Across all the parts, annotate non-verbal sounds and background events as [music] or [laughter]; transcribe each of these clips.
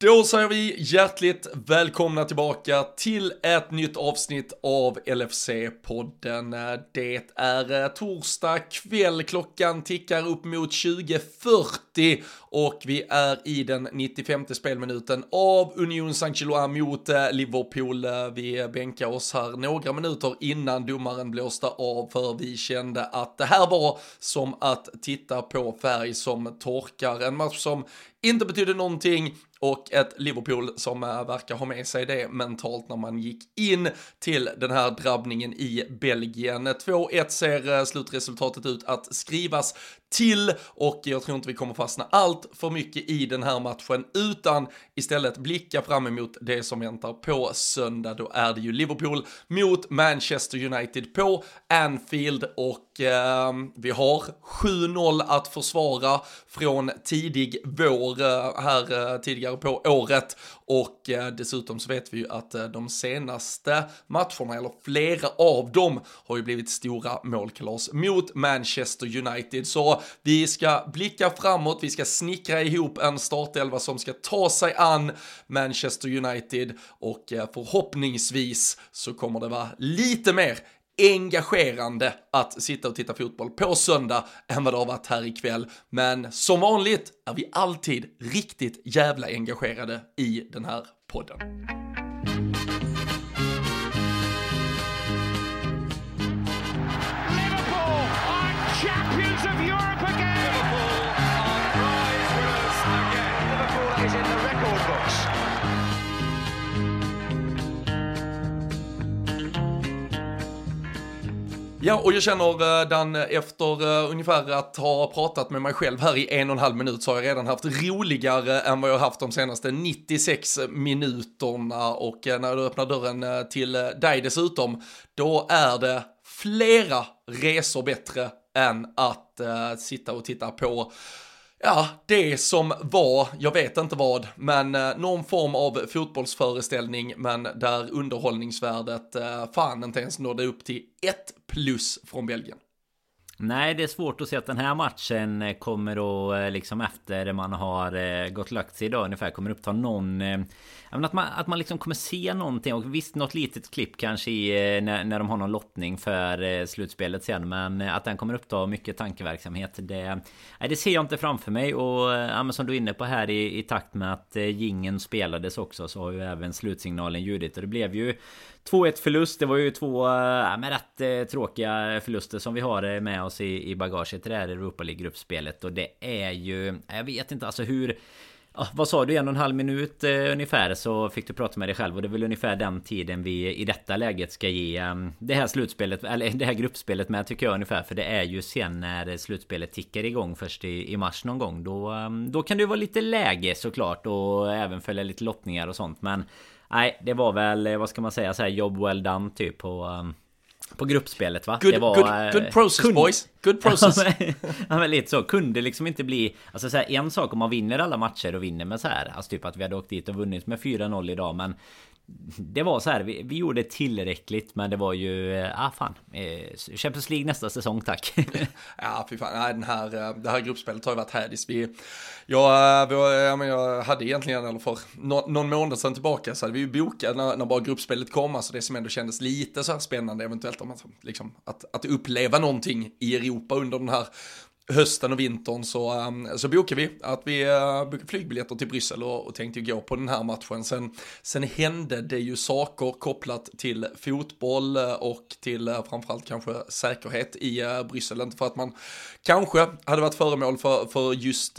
Då säger vi hjärtligt välkomna tillbaka till ett nytt avsnitt av LFC-podden. Det är torsdag kväll, klockan tickar upp mot 20.40 och vi är i den 95 spelminuten av Union Saint-Gilloise mot eh, Liverpool. Vi bänkar oss här några minuter innan domaren blåste av för vi kände att det här var som att titta på färg som torkar. En match som inte betydde någonting och ett Liverpool som eh, verkar ha med sig det mentalt när man gick in till den här drabbningen i Belgien. 2-1 ser eh, slutresultatet ut att skrivas till och jag tror inte vi kommer fastna allt för mycket i den här matchen utan istället blicka fram emot det som väntar på söndag. Då är det ju Liverpool mot Manchester United på Anfield och eh, vi har 7-0 att försvara från tidig vår eh, här eh, tidigare på året och eh, dessutom så vet vi ju att eh, de senaste matcherna, eller flera av dem, har ju blivit stora målkalas mot Manchester United. Så vi ska blicka framåt, vi ska snickra ihop en startelva som ska ta sig an Manchester United och eh, förhoppningsvis så kommer det vara lite mer engagerande att sitta och titta fotboll på söndag än vad det har varit här ikväll. Men som vanligt är vi alltid riktigt jävla engagerade i den här podden. Ja, och jag känner eh, Dan, efter eh, ungefär att ha pratat med mig själv här i en och en halv minut så har jag redan haft roligare än vad jag har haft de senaste 96 minuterna. Och eh, när du öppnar dörren eh, till dig dessutom, då är det flera resor bättre än att sitta och titta på Ja, det som var, jag vet inte vad, men eh, någon form av fotbollsföreställning, men där underhållningsvärdet eh, fan inte ens nådde upp till ett plus från Belgien. Nej, det är svårt att se att den här matchen eh, kommer att eh, liksom efter man har gått gått lagt sig idag ungefär kommer uppta någon att man, att man liksom kommer se någonting. Och visst något litet klipp kanske i, när, när de har någon lottning för slutspelet sen men att den kommer uppta mycket tankeverksamhet det, nej, det ser jag inte framför mig. Och ja, som du är inne på här i, i takt med att gingen spelades också så har ju även slutsignalen ljudit. Och det blev ju 2-1 förlust. Det var ju två äh, rätt äh, tråkiga förluster som vi har med oss i, i bagaget till det här Europa League-gruppspelet. Och det är ju... Jag vet inte alltså hur... Ja, vad sa du? En och en halv minut eh, ungefär så fick du prata med dig själv och det är väl ungefär den tiden vi i detta läget ska ge um, det här slutspelet eller det här gruppspelet med tycker jag ungefär för det är ju sen när slutspelet tickar igång först i, i mars någon gång då, um, då kan det vara lite läge såklart och även följa lite lottningar och sånt men Nej, det var väl, eh, vad ska man säga, så här jobb well done typ på... Um, på gruppspelet va? Good, det var, good, good process kunde, boys, good [laughs] process. ja, men, lite så, kunde liksom inte bli... Alltså så här, en sak om man vinner alla matcher och vinner med så här, alltså typ att vi hade åkt dit och vunnit med 4-0 idag men det var så här, vi, vi gjorde tillräckligt men det var ju, eh, ah fan, eh, Champions League nästa säsong tack. [laughs] ja, fy fan, nej, den här, eh, det här gruppspelet har ju varit hädis. Vi, jag, eh, jag, jag hade egentligen, eller för no, någon månad sedan tillbaka så hade vi ju bokat när, när bara gruppspelet kom, alltså det som ändå kändes lite så här spännande eventuellt om att, liksom, att, att uppleva någonting i Europa under den här hösten och vintern så, ehm, så bokade vi att vi eh, bokade flygbiljetter till Bryssel och, och tänkte gå på den här matchen. Sen, sen hände det ju saker kopplat till fotboll eh, och till eh, framförallt kanske säkerhet i Bryssel. Inte för att man kanske hade varit föremål för, för just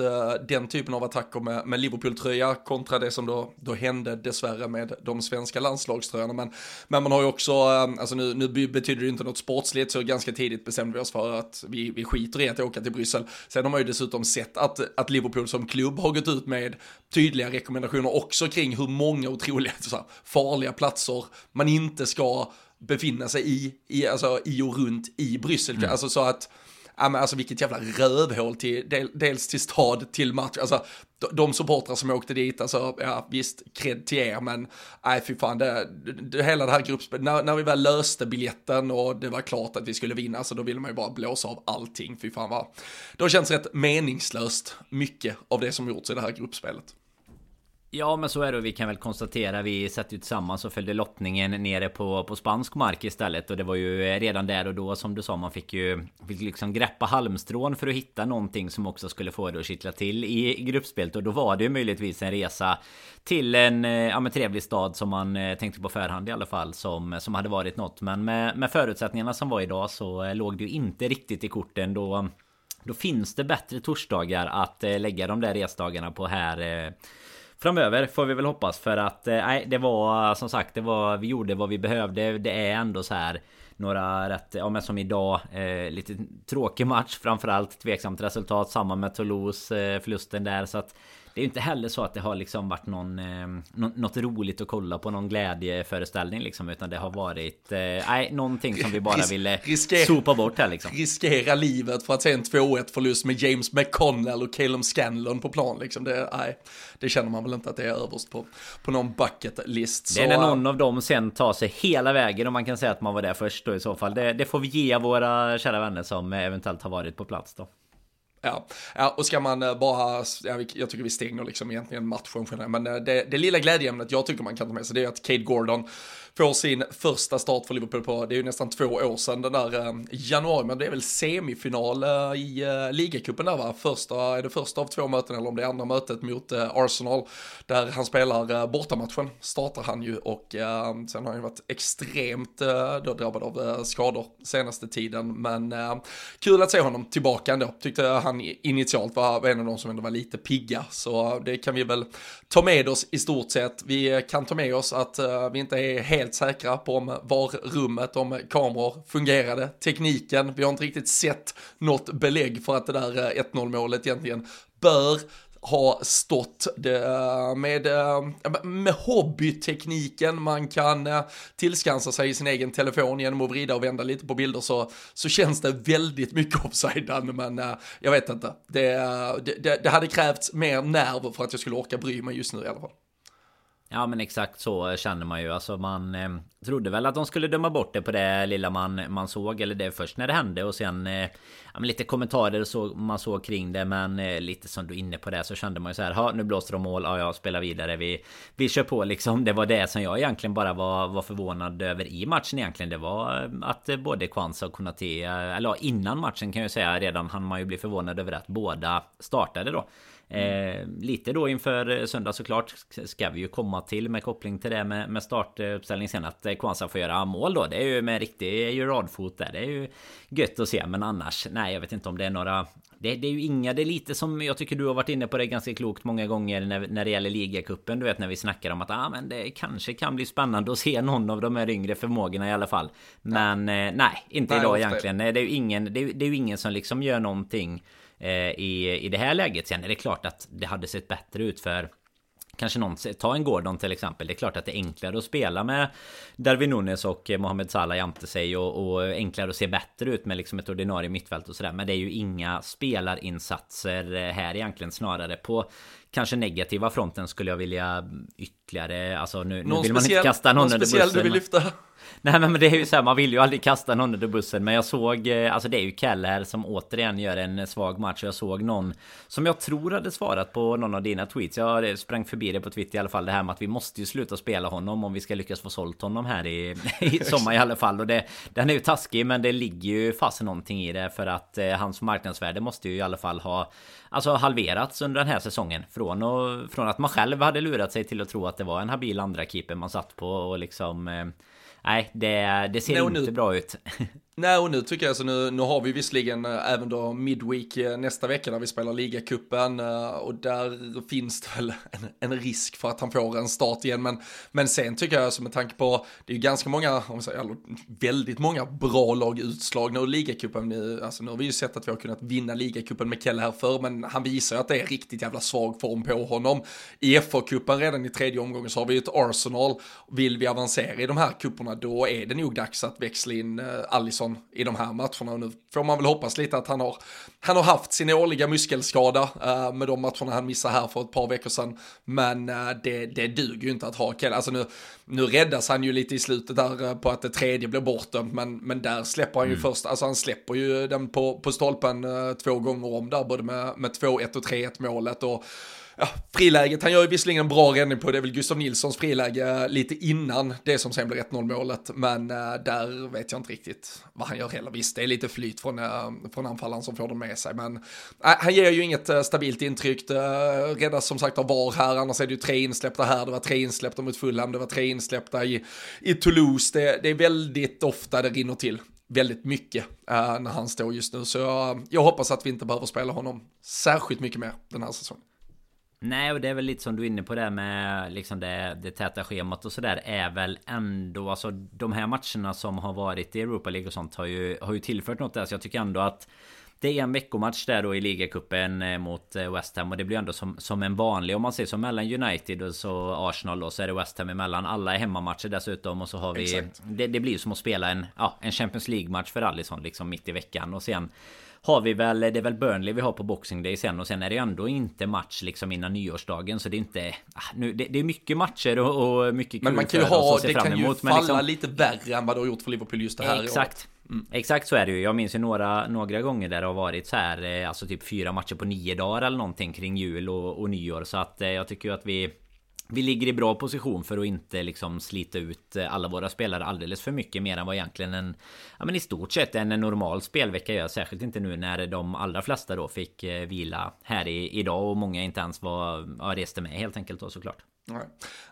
den typen av attacker med, med Liverpool-tröja kontra det som då, då hände dessvärre med de svenska landslagströjorna. Men, men man har ju också, ehm, alltså nu, nu betyder det inte något sportsligt så ganska tidigt bestämde vi oss för att vi, vi skiter i att åka till Bryssel. Sen har man ju dessutom sett att, att Liverpool som klubb har gått ut med tydliga rekommendationer också kring hur många otroliga [laughs] här, farliga platser man inte ska befinna sig i, i, alltså, i och runt i Bryssel. Mm. Alltså så att ja men alltså vilket jävla rövhål till, del, dels till stad, till match, alltså de, de supportrar som åkte dit, alltså ja visst, cred till er, men nej fy fan, det, det, hela det här gruppspelet, när, när vi väl löste biljetten och det var klart att vi skulle vinna, så då ville man ju bara blåsa av allting, fy fan vad, det har känts rätt meningslöst, mycket av det som gjorts i det här gruppspelet. Ja men så är det. Och vi kan väl konstatera Vi satt ju tillsammans och följde lottningen nere på, på spansk mark istället. Och det var ju eh, redan där och då som du sa Man fick ju fick liksom greppa halmstrån för att hitta någonting som också skulle få det att kittla till i, i gruppspelet. Och då var det ju möjligtvis en resa Till en eh, ja, men trevlig stad som man eh, tänkte på förhand i alla fall Som, som hade varit något. Men med, med förutsättningarna som var idag så låg det ju inte riktigt i korten. Då då finns det bättre torsdagar att lägga de där resdagarna på här framöver får vi väl hoppas för att eh, nej det var som sagt det var vi gjorde vad vi behövde. Det är ändå så här några rätt, ja men som idag, eh, lite tråkig match framförallt tveksamt resultat samma med Toulouse eh, förlusten där så att det är inte heller så att det har liksom varit någon, eh, något roligt att kolla på någon glädjeföreställning liksom utan det har varit eh, nej, någonting som vi bara ville riskera, sopa bort här liksom. Riskera livet för att se en 2-1 förlust med James McConnell och Calum Scanlon på plan liksom. Det, nej, det känner man väl inte att det är överst på, på någon bucket list. Det är när någon av dem sen tar sig hela vägen och man kan säga att man var där först då i så fall. Det, det får vi ge våra kära vänner som eventuellt har varit på plats då. Ja, ja, och ska man eh, bara, ja, jag tycker vi stänger liksom egentligen matchen generellt, men eh, det, det lilla glädjeämnet jag tycker man kan ta med sig det är att Cade Gordon får sin första start för Liverpool på, det är ju nästan två år sedan den där eh, januari, men det är väl semifinal eh, i eh, ligacupen där va? Första, är det första av två möten eller om det är andra mötet mot eh, Arsenal, där han spelar eh, bortamatchen, startar han ju och eh, sen har han ju varit extremt eh, då drabbad av eh, skador senaste tiden, men eh, kul att se honom tillbaka ändå, tyckte han initialt var en av de som ändå var lite pigga, så eh, det kan vi väl ta med oss i stort sett. Vi kan ta med oss att eh, vi inte är helt säkra på om var rummet, om kameror fungerade, tekniken. Vi har inte riktigt sett något belägg för att det där eh, 1-0 målet egentligen bör ha stått det, eh, med, eh, med hobbytekniken man kan tillskansa sig i sin egen telefon genom att vrida och vända lite på bilder så, så känns det väldigt mycket offside, men jag vet inte. Det, det, det hade krävts mer nerv för att jag skulle orka bry mig just nu i alla fall. Ja men exakt så känner man ju. Alltså man eh, trodde väl att de skulle döma bort det på det lilla man, man såg. Eller det först när det hände och sen eh, ja, lite kommentarer så, man såg kring det. Men eh, lite som du är inne på det så kände man ju så här. Ja nu blåser de mål. Ja jag spelar vidare. Vi, vi kör på liksom. Det var det som jag egentligen bara var, var förvånad över i matchen egentligen. Det var eh, att eh, både Kwanza och Konate. Eh, eller ja innan matchen kan jag säga redan han man ju bli förvånad över att båda startade då. Eh, lite då inför eh, söndag såklart ska vi ju komma till med koppling till det med, med startuppställning sen att eh, Kwanza får göra mål då. Det är ju med riktig radfot där. Det är ju gött att se men annars nej jag vet inte om det är några det, det, är ju inga, det är lite som jag tycker du har varit inne på det ganska klokt många gånger när, när det gäller ligacupen. Du vet när vi snackar om att ah, men det kanske kan bli spännande att se någon av de här yngre förmågorna i alla fall. Men ja. eh, nej, inte nej, idag egentligen. Det är ju ingen, det är, det är ju ingen som liksom gör någonting Eh, i, i det här läget. Sen är det klart att det hade sett bättre ut för Kanske någon, ta en Gordon till exempel. Det är klart att det är enklare att spela med Darwin Nunes och Mohamed Salah jämte sig och, och, enklare att se bättre ut med liksom ett ordinarie mittfält och sådär. Men det är ju inga spelarinsatser eh, här egentligen snarare på kanske negativa fronten skulle jag vilja ytterligare. Alltså nu, nu vill man inte kasta någon, någon under bussen. du vill lyfta? Nej men det är ju så här, man vill ju aldrig kasta någon under bussen Men jag såg, eh, alltså det är ju Kalle här som återigen gör en svag match Jag såg någon som jag tror hade svarat på någon av dina tweets Jag sprang förbi det på Twitter i alla fall Det här med att vi måste ju sluta spela honom Om vi ska lyckas få sålt honom här i, [laughs] i sommar i alla fall Och det, den är ju taskig men det ligger ju fast någonting i det För att eh, hans marknadsvärde måste ju i alla fall ha Alltså halverats under den här säsongen Från, och, från att man själv hade lurat sig till att tro att det var en habil andra keeper man satt på och liksom eh, Nej, det, det ser no, inte nu, bra ut. [laughs] Nej, och nu tycker jag så nu, nu har vi visserligen eh, även då Midweek eh, nästa vecka när vi spelar ligacupen eh, och där finns det väl en, en, risk för att han får en start igen. Men, men sen tycker jag, alltså med tanke på, det är ju ganska många, om säger, alltså, väldigt många bra lag utslagna ur ligacupen. Nu, alltså, nu har vi ju sett att vi har kunnat vinna ligacupen med Kelle här för men han visar ju att det är riktigt jävla svag form på honom. I FA-cupen redan i tredje omgången så har vi ju ett Arsenal. Vill vi avancera i de här cuperna då är det nog dags att växla in Alisson. Johansson i de här matcherna. Och nu får man väl hoppas lite att han har, han har haft sin årliga muskelskada uh, med de matcherna han missade här för ett par veckor sedan. Men uh, det, det duger ju inte att ha Kell. Alltså nu, nu räddas han ju lite i slutet där uh, på att det tredje blir bortdömt. Men, men där släpper han ju mm. först, alltså han släpper ju den på, på stolpen två gånger om där, både med, med 2-1 och 3-1 målet. Och ja, friläget, han gör ju visserligen en bra räddning på det, är väl Gustav Nilssons friläge lite innan det som sen blir 1-0 målet, men äh, där vet jag inte riktigt vad han gör heller. Visst, det är lite flyt från, äh, från anfallaren som får den med sig, men äh, han ger ju inget äh, stabilt intryck. Äh, räddas som sagt av VAR här, annars är det ju tre insläppta här, det var tre insläppta mot Fulham, det var tre insläppta i, i Toulouse, det, det är väldigt ofta det rinner till väldigt mycket uh, när han står just nu. Så jag, jag hoppas att vi inte behöver spela honom särskilt mycket mer den här säsongen. Nej och det är väl lite som du är inne på det med liksom det, det täta schemat och sådär är väl ändå alltså de här matcherna som har varit i Europa League och sånt har ju, har ju tillfört något där. Så jag tycker ändå att det är en veckomatch där då i ligacupen eh, mot eh, West Ham. Och det blir ändå som, som en vanlig om man ser som mellan United och så Arsenal och så är det West Ham emellan. Alla är hemmamatcher dessutom och så har vi det, det, blir som att spela en, ja, en Champions League match för Alisson liksom mitt i veckan. Och sen har vi väl, det är väl Burnley vi har på Boxing Day sen och sen är det ändå inte match liksom innan nyårsdagen så det är inte... Ah, nu, det, det är mycket matcher och, och mycket kul Men man kan ju ha, det kan ju falla liksom, lite värre än vad det har gjort för Liverpool just det här Exakt. Mm. Exakt så är det ju. Jag minns ju några, några gånger där det har varit så här eh, Alltså typ fyra matcher på nio dagar eller någonting kring jul och, och nyår. Så att eh, jag tycker ju att vi vi ligger i bra position för att inte liksom slita ut eh, alla våra spelare alldeles för mycket mer än vad egentligen en Ja men i stort sett en normal spelvecka gör. Särskilt inte nu när de allra flesta då fick eh, vila här i, idag och många inte ens var ja, reste med helt enkelt då såklart. Nej,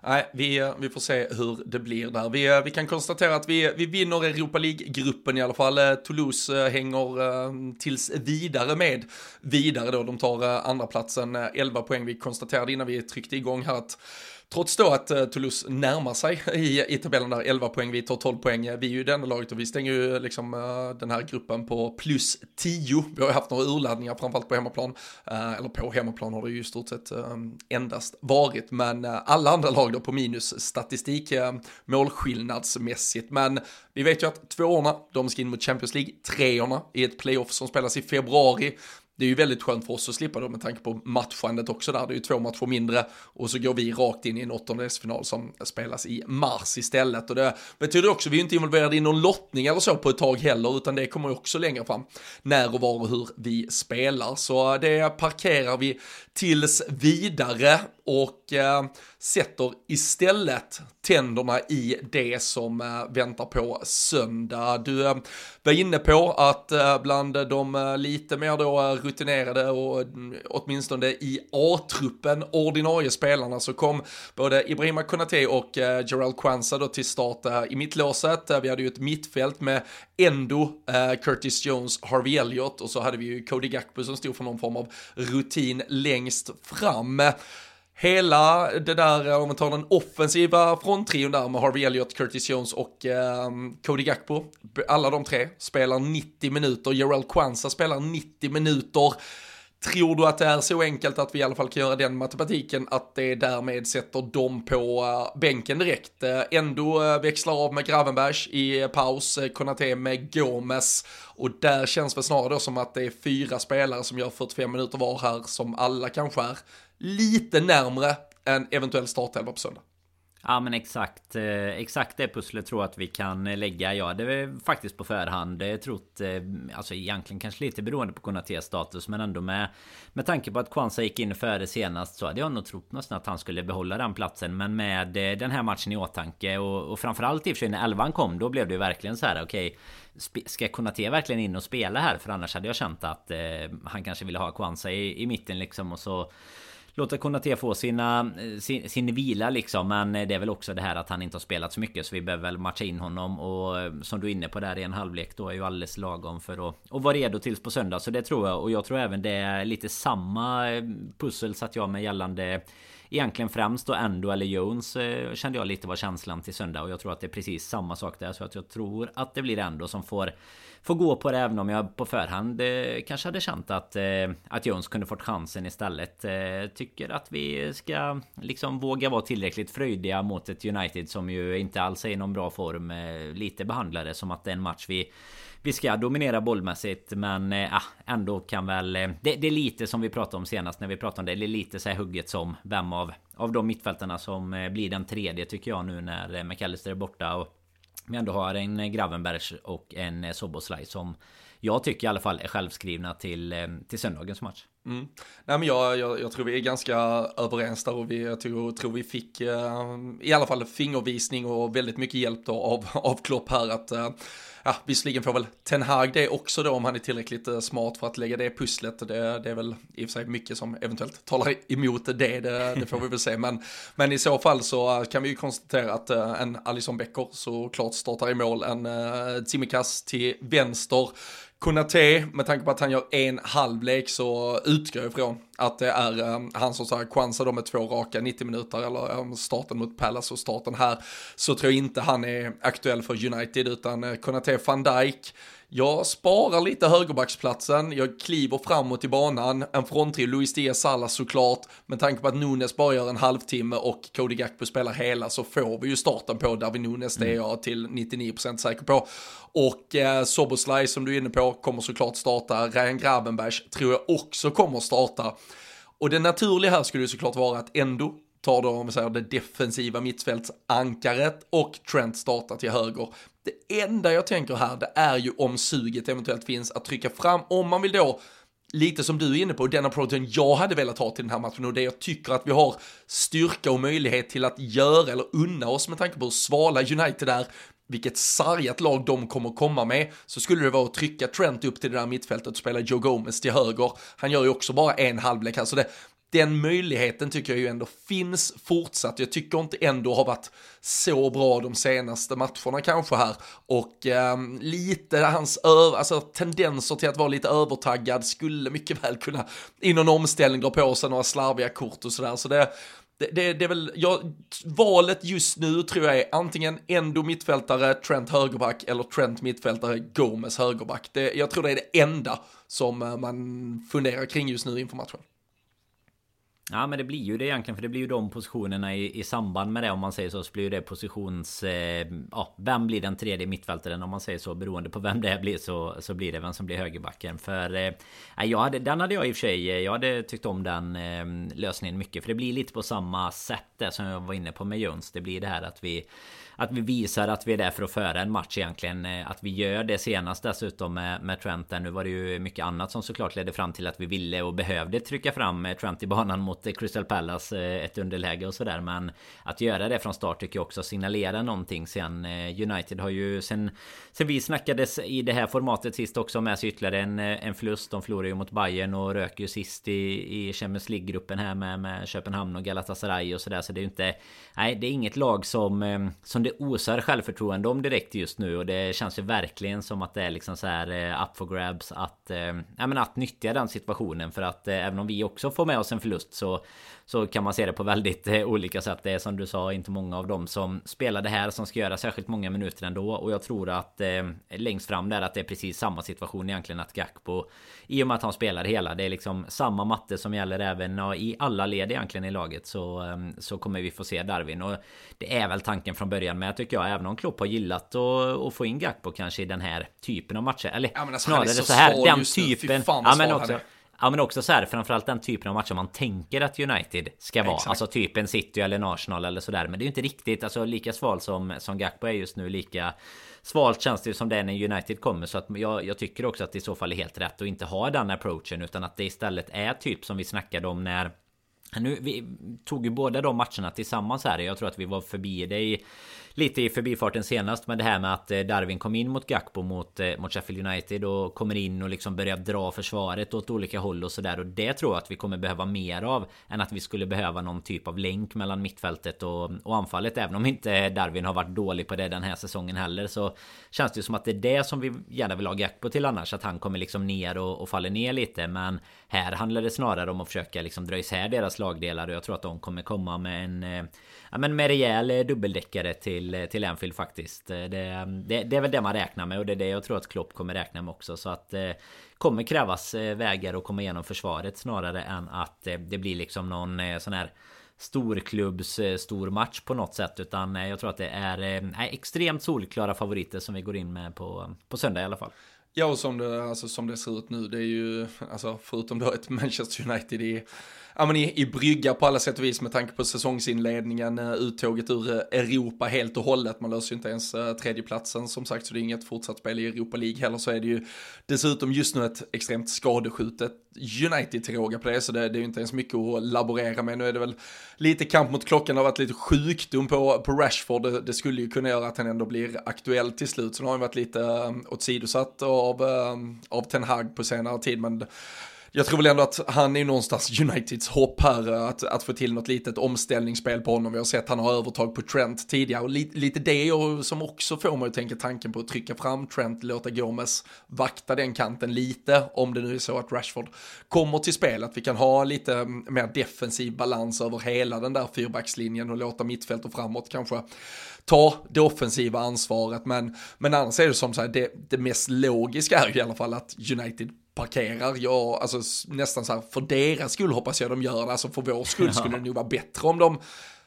Nej vi, eh, vi får se hur det blir där. Vi, eh, vi kan konstatera att vi, vi vinner Europa League-gruppen i alla fall. Eh, Toulouse hänger tills vidare med vidare då. De tar andra platsen 11 poäng. Vi konstaterade innan vi tryckte igång här att Trots då att uh, Toulouse närmar sig [laughs] i, i tabellen där, 11 poäng, vi tar 12 poäng, vi är ju det enda laget och vi stänger ju liksom uh, den här gruppen på plus 10. Vi har ju haft några urladdningar framförallt på hemmaplan, uh, eller på hemmaplan har det ju i stort sett endast varit, men alla andra lag då på minus statistik målskillnadsmässigt. Men vi vet ju att tvåorna, de ska in mot Champions League, treorna i ett playoff som spelas i februari det är ju väldigt skönt för oss att slippa då med tanke på matchandet också där. Det är ju två matcher mindre och så går vi rakt in i en åttondelsfinal som spelas i mars istället. Och det betyder också, vi är inte involverade i någon lottning eller så på ett tag heller, utan det kommer ju också längre fram när och var och hur vi spelar. Så eh, det parkerar vi tills vidare och eh, sätter istället tänderna i det som eh, väntar på söndag. Du eh, var inne på att eh, bland de eh, lite mer då eh, rutinerade och åtminstone i A-truppen ordinarie spelarna så kom både Ibrahima Konate och eh, Gerald Kwanza då till start i mittlåset. Eh, vi hade ju ett mittfält med Endo, eh, Curtis Jones, Harvey Elliott och så hade vi ju Cody Gakpo som stod för någon form av rutin längst fram. Hela det där, eh, om man tar den offensiva fronttrion där med Harvey Elliott, Curtis Jones och eh, Cody Gakpo. Alla de tre spelar 90 minuter, Gerald Kwanza spelar 90 minuter. Tror du att det är så enkelt att vi i alla fall kan göra den matematiken att det därmed sätter dem på eh, bänken direkt? Eh, ändå växlar av med Gravenbergs i paus, Konate med Gomes och där känns det snarare då som att det är fyra spelare som gör 45 minuter var här som alla kanske är lite närmre en eventuell startelva på söndag. Ja men exakt eh, Exakt det pusslet tror jag att vi kan eh, lägga Ja det är eh, faktiskt på förhand trott Alltså egentligen kanske lite beroende på Konatés status Men ändå med Med tanke på att Kwanza gick in före senast Så hade jag nog trott nästan att han skulle behålla den platsen Men med den här matchen i åtanke Och, och framförallt i och för sig när elvan kom Då blev det verkligen så här okej okay, Ska Konate verkligen in och spela här? För annars hade jag känt att eh, Han kanske ville ha Kwanza i, i mitten liksom och så låta Konate få sina, eh, sin, sin vila liksom. Men det är väl också det här att han inte har spelat så mycket. Så vi behöver väl matcha in honom. Och eh, som du är inne på där i en halvlek då är ju alldeles lagom för att, att vara redo tills på söndag. Så det tror jag. Och jag tror även det är lite samma eh, pussel satt jag med gällande Egentligen främst då Endo eller Jones kände jag lite var känslan till söndag och jag tror att det är precis samma sak där så att jag tror att det blir Endo som får Får gå på det även om jag på förhand eh, kanske hade känt att eh, Att Jones kunde fått chansen istället eh, Tycker att vi ska liksom våga vara tillräckligt fröjdiga mot ett United som ju inte alls är i någon bra form eh, Lite behandlade som att det är en match vi vi ska dominera bollmässigt men äh, ändå kan väl... Eh, det, det, är lite som vi pratade om senast när vi pratade om det. Det är lite så här hugget som vem av, av de mittfältarna som eh, blir den tredje tycker jag nu när McAllister är borta. Och vi ändå har en eh, Gravenbergs och en eh, Soboslaj som jag tycker i alla fall är självskrivna till, eh, till söndagens match. Mm. Nej, men jag, jag, jag, tror vi är ganska överens där och vi, jag tror, tror vi fick eh, i alla fall fingervisning och väldigt mycket hjälp då av, [laughs] av Klopp här att eh, ja, visserligen får väl Ten Hag det också då om han är tillräckligt eh, smart för att lägga det pusslet. Det, det är väl i och för sig mycket som eventuellt talar [laughs] emot det, det, det får vi väl se. [laughs] Men, men i så fall så kan vi ju konstatera att uh, en Alison Becker såklart startar i mål, en uh, Tsimikas till vänster Konate, med tanke på att han gör en halvlek så utgår jag ifrån att det är um, han som chansar då med två raka 90 minuter eller um, starten mot Palace och starten här så tror jag inte han är aktuell för United utan eh, uh, Konate van Dijk jag sparar lite högerbacksplatsen, jag kliver framåt i banan, en fronttrio, Luis Diaz Salas såklart, med tanke på att Nunes bara gör en halvtimme och Cody Gakpo spelar hela så får vi ju starten på David Nunes, det är jag till 99% säker på. Och eh, Soboslaj som du är inne på kommer såklart starta, Ryan Grabenbergs tror jag också kommer starta. Och det naturliga här skulle ju såklart vara att Endo tar då, om vi säger det defensiva mittfältsankaret och Trent startar till höger. Det enda jag tänker här, det är ju om suget eventuellt finns att trycka fram, om man vill då lite som du är inne på, den approachen jag hade velat ha till den här matchen och det jag tycker att vi har styrka och möjlighet till att göra eller unna oss med tanke på hur svala United är, vilket sargat lag de kommer komma med, så skulle det vara att trycka Trent upp till det där mittfältet och spela Joe Gomez till höger. Han gör ju också bara en halvlek här, så det, den möjligheten tycker jag ju ändå finns fortsatt. Jag tycker inte ändå har varit så bra de senaste matcherna kanske här. Och eh, lite hans alltså, tendenser till att vara lite övertaggad skulle mycket [laughs] väl kunna i någon omställning dra på sig några slarviga kort och sådär. Så det, det, det, det, är väl, ja, valet just nu tror jag är antingen Endo mittfältare, Trent högerback eller Trent mittfältare, Gomes högerback. Det, jag tror det är det enda som eh, man funderar kring just nu inför matchen. Ja men det blir ju det egentligen för det blir ju de positionerna i, i samband med det om man säger så så blir det positions... Eh, ja, vem blir den tredje mittfältaren om man säger så beroende på vem det blir så, så blir det vem som blir högerbacken. För eh, jag hade, den hade jag i och för sig... Eh, jag hade tyckt om den eh, lösningen mycket för det blir lite på samma sätt där som jag var inne på med Jöns. Det blir det här att vi att vi visar att vi är där för att föra en match egentligen. Eh, att vi gör det senast dessutom med, med Trent. Där. Nu var det ju mycket annat som såklart ledde fram till att vi ville och behövde trycka fram eh, Trent i banan mot eh, Crystal Palace. Ett underläge och sådär. Men att göra det från start tycker jag också signalerar någonting sen. United har ju sen, sen vi snackades i det här formatet sist också med sig ytterligare en, en förlust. De förlorade ju mot Bayern och rök ju sist i, i Champions League-gruppen här med, med Köpenhamn och Galatasaray och sådär. Så det är ju inte... Nej, det är inget lag som, som det osar självförtroende om direkt just nu och det känns ju verkligen som att det är liksom så här eh, up for grabs att, eh, ja, men att nyttja den situationen för att eh, även om vi också får med oss en förlust så så kan man se det på väldigt eh, olika sätt. Det är som du sa inte många av dem som spelar det här som ska göra särskilt många minuter ändå. Och jag tror att eh, längst fram där att det är precis samma situation egentligen att Gakpo i och med att han spelar hela. Det är liksom samma matte som gäller även ja, i alla led egentligen i laget så, eh, så kommer vi få se Darwin. Och det är väl tanken från början med tycker jag. Även om Klopp har gillat att, få in Gakpo kanske i den här typen av matcher. Eller ja, alltså, snarare så, så här. Den typen. Ja men också. Ja men också så här framförallt den typen av matcher man tänker att United ska vara. Exakt. Alltså typ en City eller en Arsenal eller sådär. Men det är ju inte riktigt alltså lika sval som, som Gakpo är just nu. Lika svalt känns det som det är när United kommer. Så att jag, jag tycker också att det i så fall är helt rätt att inte ha den approachen. Utan att det istället är typ som vi snackade om när nu, vi tog ju båda de matcherna tillsammans här. Jag tror att vi var förbi det i lite i förbifarten senast med det här med att eh, Darwin kom in mot Gakpo mot, eh, mot Sheffield United och kommer in och liksom börjar dra försvaret åt olika håll och sådär. Och det tror jag att vi kommer behöva mer av än att vi skulle behöva någon typ av länk mellan mittfältet och, och anfallet även om inte Darwin har varit dålig på det den här säsongen heller. Så känns det som att det är det som vi gärna vill ha Gakpo till annars att han kommer liksom ner och, och faller ner lite. Men här handlar det snarare om att försöka liksom dra isär deras lagdelar och jag tror att de kommer komma med en eh, ja, men med rejäl eh, dubbeldäckare till, till, eh, till Anfield faktiskt. Eh, det, mm, det, det, är väl det man räknar med och det är det jag tror att Klopp kommer räkna med också. Så att det kommer krävas vägar att komma igenom försvaret snarare än att det blir liksom någon sån här storklubbs stor match på något sätt utan jag tror att det är, nej, extremt solklara favoriter som vi går in med på, på söndag i alla fall. Ja, och som det, alltså, som det ser ut nu, det är ju, alltså förutom då ett Manchester United i ja, men i, i brygga på alla sätt och vis med tanke på säsongsinledningen, eh, uttåget ur eh, Europa helt och hållet. Man löser ju inte ens eh, tredjeplatsen som sagt, så det är inget fortsatt spel i Europa League heller. Så är det ju dessutom just nu ett extremt skadeskjutet United till råga på det, så det, det är ju inte ens mycket att laborera med. Nu är det väl lite kamp mot klockan, det har varit lite sjukdom på, på Rashford. Det, det skulle ju kunna göra att han ändå blir aktuell till slut, så nu har han varit lite åsidosatt av, av Ten Hag på senare tid. Men jag tror väl ändå att han är någonstans Uniteds hopp här, att, att få till något litet omställningsspel på honom. Vi har sett att han har övertag på Trent tidigare och li, lite det och, som också får mig att tänka tanken på att trycka fram Trent, låta Gomes vakta den kanten lite, om det nu är så att Rashford kommer till spel, att vi kan ha lite mer defensiv balans över hela den där fyrbackslinjen och låta mittfält och framåt kanske ta det offensiva ansvaret. Men, men annars är det som så här, det, det mest logiska är ju i alla fall att United parkerar. Jag, alltså nästan så här, för deras skull hoppas jag de gör det, alltså för vår skull skulle det nog vara bättre om de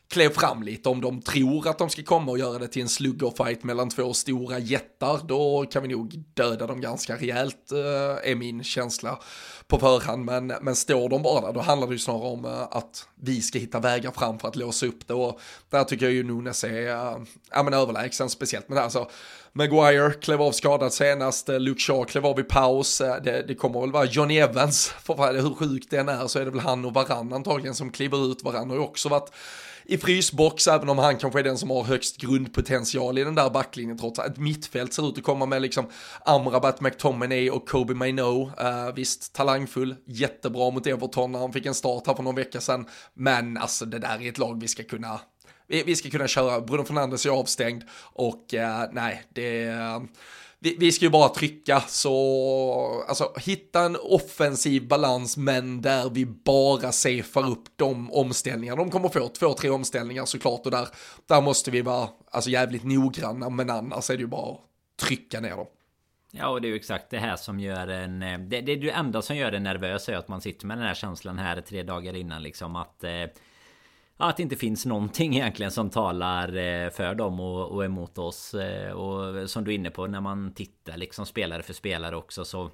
klev fram lite. Om de tror att de ska komma och göra det till en sluggerfight mellan två stora jättar, då kan vi nog döda dem ganska rejält, eh, är min känsla på förhand. Men, men står de bara där, då handlar det ju snarare om eh, att vi ska hitta vägar fram för att låsa upp det. Och där tycker jag ju Nunes är eh, ja, men överlägsen, speciellt med det här. Så Maguire klev av skadad senast, Luke Shaw klev av i paus, det, det kommer väl vara Johnny Evans, [laughs] för hur sjukt den är så är det väl han och Varann antagligen som kliver ut, Varann har ju också varit i frysbox, även om han kanske är den som har högst grundpotential i den där backlinjen trots att ett mittfält ser ut att komma med liksom Amrabat, McTominay och Kobe Maino. Uh, visst, talangfull, jättebra mot Everton när han fick en start här för någon vecka sedan, men alltså det där är ett lag vi ska kunna vi, vi ska kunna köra, Bruno Fernandes är avstängd och uh, nej, det vi, vi, ska ju bara trycka så, alltså hitta en offensiv balans men där vi bara safear upp de omställningar de kommer få, två, tre omställningar såklart och där, där måste vi vara alltså jävligt noggranna men annars är det ju bara att trycka ner dem. Ja och det är ju exakt det här som gör en... Eh, det, det är det enda som gör en nervös är att man sitter med den här känslan här tre dagar innan liksom att... Eh, att det inte finns någonting egentligen som talar eh, för dem och, och emot oss. Eh, och som du är inne på när man tittar liksom spelare för spelare också så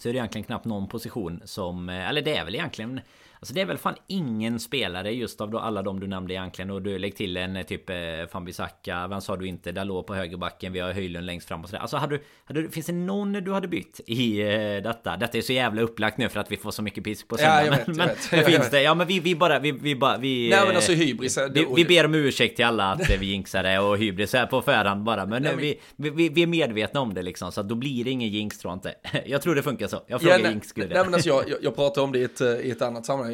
så är det egentligen knappt någon position som... Eh, eller det är väl egentligen Alltså det är väl fan ingen spelare just av alla de du nämnde egentligen. Och du lägger till en eh, typ Fambisaka Vem sa du inte? Dalot på högerbacken. Vi har Höjlund längst fram och sådär. Alltså hade du, hade du, Finns det någon du hade bytt i uh, detta? Detta är så jävla upplagt nu för att vi får så mycket pisk på söndag ja, Men, men, men finns det? Ja men vi, vi bara Vi, vi bara vi, Nej men alltså hybris vi, vi ber om ursäkt till alla att vi jinxade och hybris här på förhand bara Men, Nej, men... Vi, vi, vi, är medvetna om det liksom Så då blir det ingen jinx tror jag inte. [laughs] Jag tror det funkar så. Jag frågar ja, jinx Nej men alltså jag, jag, jag pratade om det i ett, i ett annat sammanhang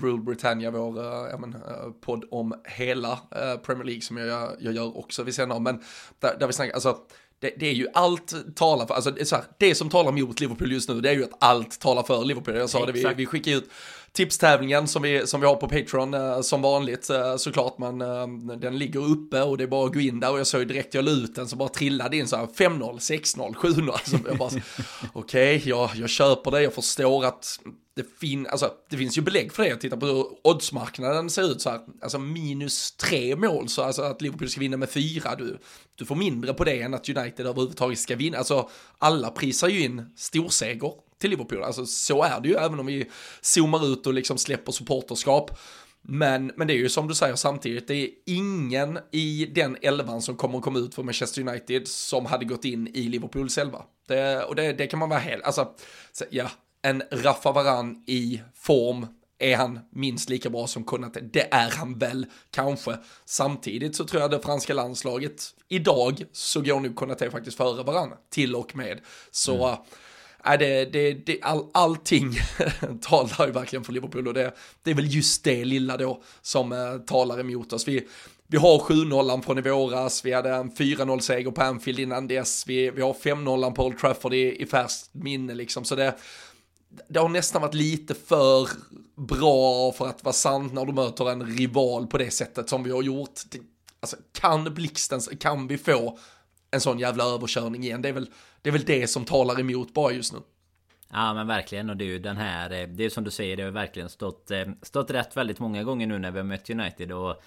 Rule Britannia, vår äh, men, äh, podd om hela äh, Premier League som jag, jag gör också vid sidan av. Men där, där vi snackar, alltså det, det, är ju allt talar för, alltså det, så här, det som talar mot Liverpool just nu, det är ju att allt talar för Liverpool. Jag sa det, vi, vi skickar ut tipstävlingen som vi, som vi har på Patreon eh, som vanligt eh, såklart. Man eh, den ligger uppe och det är bara att gå in där. Och jag såg direkt jag la ut den så bara trillade in så här 5-0, 6-0, 7-0. Alltså jag bara [laughs] okej, okay, jag, jag köper det, jag förstår att det, fin alltså, det finns ju belägg för det, jag tittar på hur oddsmarknaden ser ut så här, alltså minus tre mål, så alltså att Liverpool ska vinna med fyra, du, du får mindre på det än att United överhuvudtaget ska vinna, alltså alla prisar ju in storseger till Liverpool. Alltså så är det ju, även om vi zoomar ut och liksom släpper supporterskap. Men, men det är ju som du säger samtidigt, det är ingen i den elvan som kommer att komma ut för Manchester United som hade gått in i Liverpools elva. Det, och det, det kan man vara helt, alltså, ja, en Rafa Varan i form, är han minst lika bra som Konate? Det är han väl, kanske. Samtidigt så tror jag det franska landslaget, idag så går nu Konate faktiskt före Varan, till och med. Så mm äh, det, det, det, all, allting [laughs] talar ju verkligen för Liverpool och det, det är väl just det lilla då som eh, talar emot oss. Vi, vi har 7-0 från i våras, vi hade en 4-0 seger på Anfield innan dess, vi, vi har 5-0 på Old Trafford i, i färskt minne liksom, så det, det har nästan varit lite för bra för att vara sant när du möter en rival på det sättet som vi har gjort. Det, alltså, kan blixten, kan vi få en sån jävla överkörning igen? Det är väl det är väl det som talar emot bara just nu. Ja men verkligen och det är ju den här eh, Det är som du säger det har verkligen stått eh, Stått rätt väldigt många gånger nu när vi har mött United och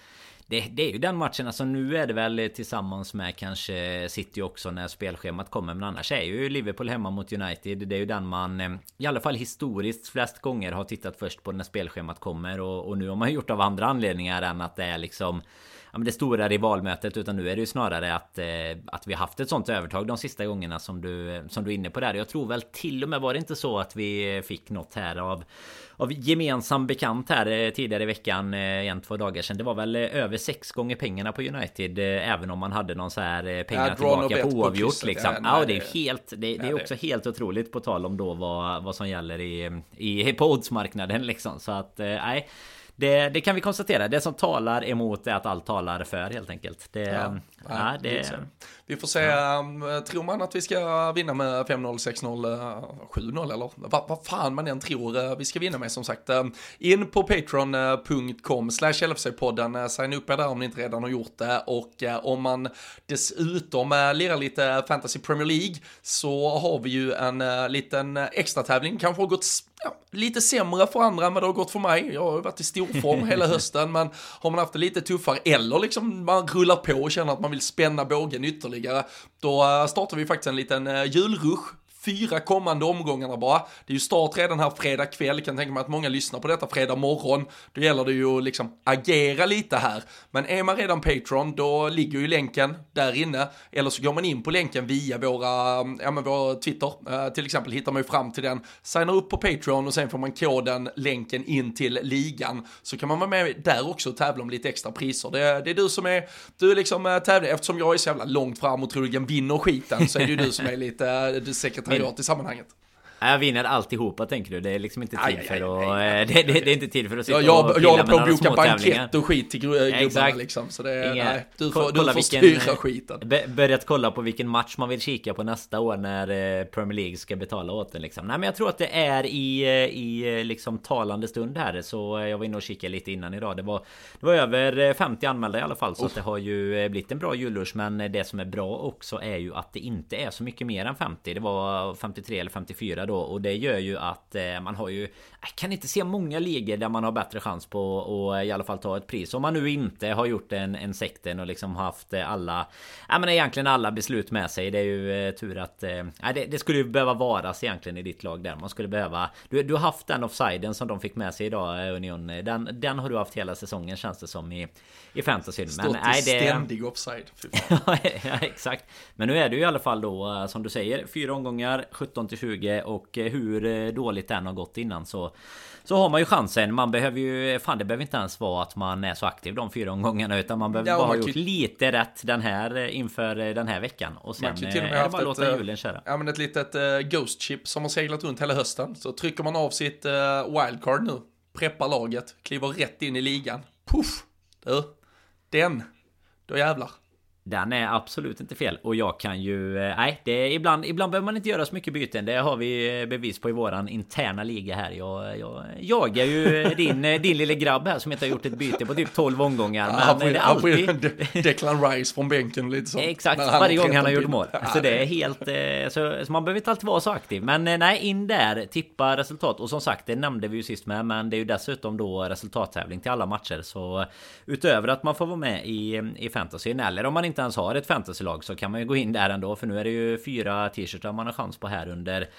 det, det, är ju den matchen, alltså nu är det väl tillsammans med kanske City också när spelschemat kommer. Men annars är ju Liverpool hemma mot United. Det är ju den man eh, i alla fall historiskt flest gånger har tittat först på när spelschemat kommer. Och, och nu har man gjort av andra anledningar än att det är liksom ja, det stora rivalmötet utan nu är det ju snarare att, eh, att vi haft ett sånt övertag de sista gångerna som du, som du är inne på där. Jag tror väl till och med var det inte så att vi fick något här av av gemensam bekant här eh, tidigare i veckan eh, en två dagar sedan. Det var väl eh, över sex gånger pengarna på United även om man hade någon så här pengar ja, tillbaka på oavgjort liksom. Ja, nej, ja, det är helt. Det, det är också helt otroligt på tal om då vad, vad som gäller i, i på oddsmarknaden liksom så att nej. Det, det, kan vi konstatera. Det som talar emot är att allt talar för helt enkelt. Det, ja, ja, det, vi får se. Ja. Um, tror man att vi ska vinna med 5-0, 6-0, 7-0 eller vad, vad fan man än tror uh, vi ska vinna med som sagt. Um, in på patreon.com slash LFC-podden. Uh, signa upp er där om ni inte redan har gjort det. Och om man dessutom lirar lite Fantasy Premier League så har vi ju en liten extra tävling. Kanske har gått ja, lite sämre för andra än vad det har gått för mig. Jag har varit i stor form [laughs] hela hösten, men har man haft det lite tuffare eller liksom man rullar på och känner att man vill spänna bågen ytterligare, då eh, startar vi faktiskt en liten eh, julrush fyra kommande omgångarna bara. Det är ju start redan här fredag kväll, kan tänka mig att många lyssnar på detta fredag morgon. Då gäller det ju att liksom agera lite här. Men är man redan Patreon, då ligger ju länken där inne. Eller så går man in på länken via våra, ja men vår Twitter. Uh, till exempel hittar man ju fram till den, signar upp på Patreon och sen får man koden, länken in till ligan. Så kan man vara med där också och tävla om lite extra priser. Det, det är du som är, du är liksom eh, uh, tävling, eftersom jag är så jävla långt fram och troligen vinner skiten så är det ju du som är lite uh, sekreterare sekretariat i sammanhanget. Jag vinner alltihopa tänker du. Det är liksom inte tid för att... [laughs] Det, det, det, är inte tid för att sitta jag, och Jag håller på att boka bankett och skit till gubbarna liksom. Så det, Inga, nej, du får, du får vilken, styra skiten. Börjat kolla på vilken match man vill kika på nästa år när eh, Premier League ska betala åt den liksom. Nej men jag tror att det är i, eh, i eh, liksom talande stund här. Så jag var inne och kikade lite innan idag. Det var, det var över 50 anmälda i alla fall. Så oh. att det har ju blivit en bra jullunch. Men det som är bra också är ju att det inte är så mycket mer än 50. Det var 53 eller 54 då. Och det gör ju att eh, man har ju... Jag kan inte se många ligor där man har bättre chans på att i alla fall ta ett pris. Om man nu inte har gjort en, en sekten och liksom haft alla... Ja men egentligen alla beslut med sig. Det är ju eh, tur att... Eh, det, det skulle ju behöva varas egentligen i ditt lag där. Man skulle behöva... Du, du har haft den offsiden som de fick med sig idag Union. Den, den har du haft hela säsongen känns det som i, i fantasy. Men nej, det... ständig offside. [laughs] ja exakt. Men nu är det ju i alla fall då som du säger. Fyra omgångar 17 till 20 och hur eh, dåligt den har gått innan så så har man ju chansen. Man behöver ju... Fan det behöver inte ens vara att man är så aktiv de fyra omgångarna. Utan man behöver ja, bara ha gjort lite rätt den här eh, inför eh, den här veckan. Och sen till och med det bara att låta julen köra. Ja men ett litet uh, Ghost Chip som har seglat runt hela hösten. Så trycker man av sitt uh, wildcard nu. Preppar laget. Kliver rätt in i ligan. Puff! Du. Den. Då jävlar. Den är absolut inte fel och jag kan ju... Eh, nej, det är ibland, ibland behöver man inte göra så mycket byten. Det har vi eh, bevis på i våran interna liga här. Jag, jag jagar ju din, eh, din lille grabb här som inte har gjort ett byte på typ 12 omgångar. Men han får, det är alltid... Han får Declan Rice från bänken lite så. Exakt, varje gång han har gjort mål. Så det är helt... Så, så, man behöver inte alltid vara så aktiv. Men nej, in där, tippa resultat. Och som sagt, det nämnde vi ju sist med. Men det är ju dessutom då resultattävling till alla matcher. Så utöver att man får vara med i, i fantasyn eller om man inte inte ens har ett fantasylag så kan man ju gå in där ändå. För nu är det ju fyra t-shirtar man har chans på här under